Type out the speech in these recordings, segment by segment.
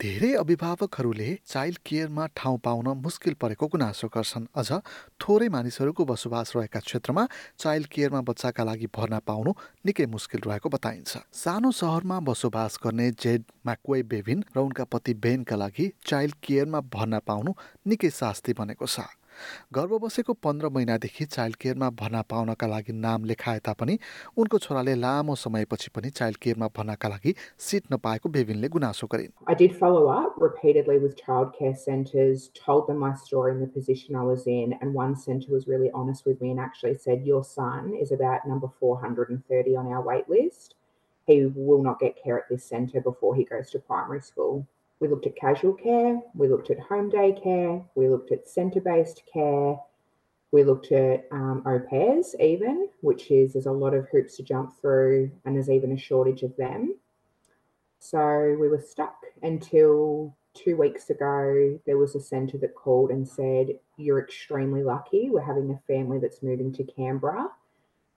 धेरै अभिभावकहरूले चाइल्ड केयरमा ठाउँ पाउन मुस्किल परेको गुनासो गर्छन्। अझ थोरै मानिसहरूको बसोबास रहेका क्षेत्रमा चाइल्ड केयरमा बच्चाका लागि भर्ना पाउनु निकै मुस्किल रहेको बताइन्छ। सानो सहरमा बसोबास गर्ने जेड म्याक्वे बेभिन र उनका पति बेनका लागि चाइल्ड केयरमा भर्ना पाउनु निकै शास्ति बनेको छ। गर्भ बसेको पन्ध्र महिनादेखि चाइल्ड केयरमा भर्ना पाउनका लागि नाम लेखाए तापनि उनको छोराले लामो समयपछि पनि चाइल्ड केयरमा भर्नाका लागि सिट नपाएको बेबिनले गुनासो गरिन् I did follow up repeatedly with childcare centres, told them my story and the position I was in, and one centre was really honest with me and actually said, Your son is about number 430 on our wait list. He will not get care at this centre before he goes to primary school. We looked at casual care, we looked at home day care, we looked at centre based care, we looked at um, au pairs, even, which is there's a lot of hoops to jump through, and there's even a shortage of them. So we were stuck until two weeks ago. There was a centre that called and said, You're extremely lucky. We're having a family that's moving to Canberra.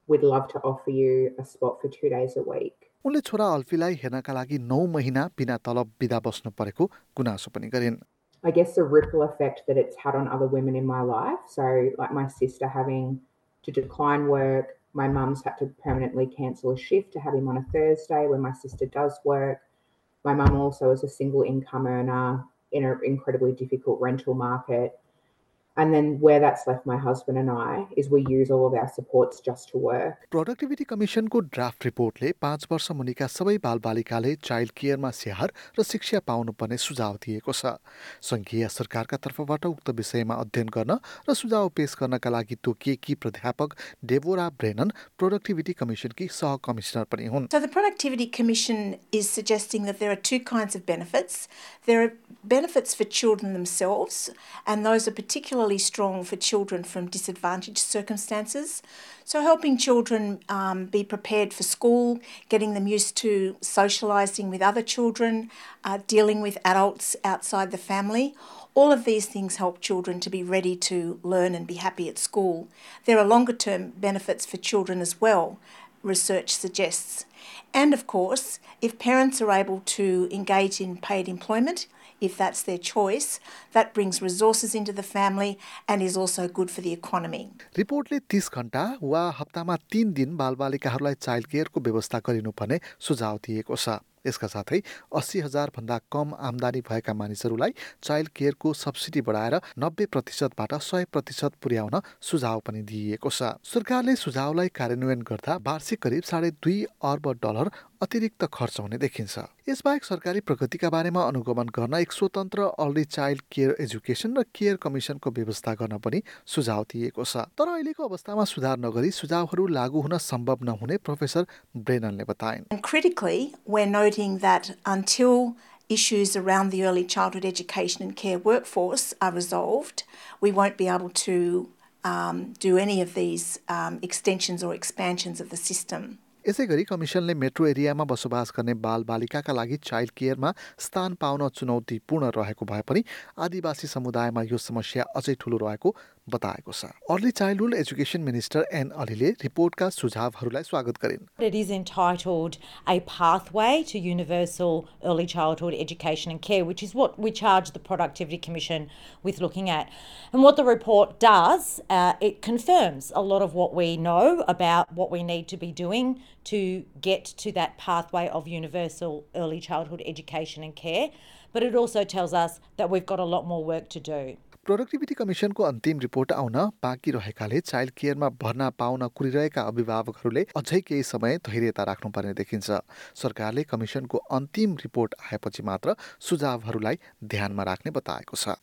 We'd love to offer you a spot for two days a week. उनले छोरा अल्फीलाई हेर्नका लागि नौ महिना बिना तलब बिदा बस्नु परेको गुनासो पनि गरिन् I guess the ripple effect that it's had on other women in my life. So, like my sister having to decline work, my mum's had to permanently cancel a shift to have him on a Thursday when my sister does work. My mum also is a single income earner in an incredibly difficult rental market. And then where that's left my husband and I is we use all of our supports just to work. Productivity कमिसनको draft रिपोर्टले पाँच वर्ष मुनिका सबै बालबालिकाले child केयरमा स्याहार र शिक्षा पाउनुपर्ने सुझाव दिएको छ सङ्घीय सरकारका तर्फबाट उक्त विषयमा अध्ययन गर्न र सुझाव पेश गर्नका लागि तोकिएकी प्राध्यापक डेबोरा ब्रेनन प्रोडक्टिभिटी कमिसनकी सह कमिसनर पनि हुन् So, the Productivity Commission is suggesting that there are two kinds of benefits. There are benefits for children themselves, and those are particularly strong for children from disadvantaged circumstances. So, helping children um, be prepared for school, getting them used to socialising with other children, uh, dealing with adults outside the family. All of these things help children to be ready to learn and be happy at school. There are longer term benefits for children as well, research suggests. And of course, if parents are able to engage in paid employment, if that's their choice, that brings resources into the family and is also good for the economy. रिपोर्टले तीस घन्टा वा हप्तामा तीन दिन बालबालिकाहरूलाई child केयरको व्यवस्था गरिनुपर्ने सुझाव दिएको छ। यसका साथै अस्सी हजारभन्दा कम आमदानी भएका मानिसहरूलाई चाइल्ड केयरको सब्सिडी बढाएर नब्बे प्रतिशतबाट सय प्रतिशत पुर्याउन सुझाव पनि दिइएको छ। सरकारले सुझावलाई कार्यान्वयन गर्दा वार्षिक करिब साढे दुई अर्ब डलर अतिरिक्त खर्च हुने देखिन्छ यसबाहेक सरकारी प्रगतिका बारेमा अनुगमन गर्न एक स्वतन्त्र अर्ली चाइल्ड केयर एजुकेसन र केयर कमिसनको व्यवस्था गर्न पनि सुझाव दिएको छ तर अहिलेको अवस्थामा सुधार नगरी सुझावहरू लागू हुन सम्भव नहुने प्रोफेसर ब्रेननले बताइन् critically, we're noting that until issues around the early childhood education and care workforce are resolved, we won't be able to um, do any of these um, extensions or expansions of the system. यसै गरी कमिसनले metro एरियामा बसोबास गर्ने बाल बालिकाका लागि child केयरमा स्थान pound चुनौतीपूर्ण रहेको भए पनि आदिवासी समुदायमा यो समस्या अझै ठुलो रहेको बताएको छ early childhood education minister Anne अलीले रिपोर्टका सुझावहरूलाई स्वागत गरिन् It is entitled A Pathway to Universal Early Childhood Education and Care, which is what we charge the Productivity Commission with looking at. And what the report does, uh, it confirms a lot of what we know about what we need to be doing to get to that pathway of universal early childhood education and care. But it also tells us that we've got a lot more work to do. Productivity कमिसनको अन्तिम report आउन बाँकी रहेकाले child केयरमा भर्ना pound कुरिरहेका अभिभावकहरूले अझै केही समय धैर्यता राख्नुपर्ने देखिन्छ। सरकारले कमिसनको अन्तिम रिपोर्ट आएपछि मात्र सुझावहरूलाई ध्यानमा राख्ने बताएको छ।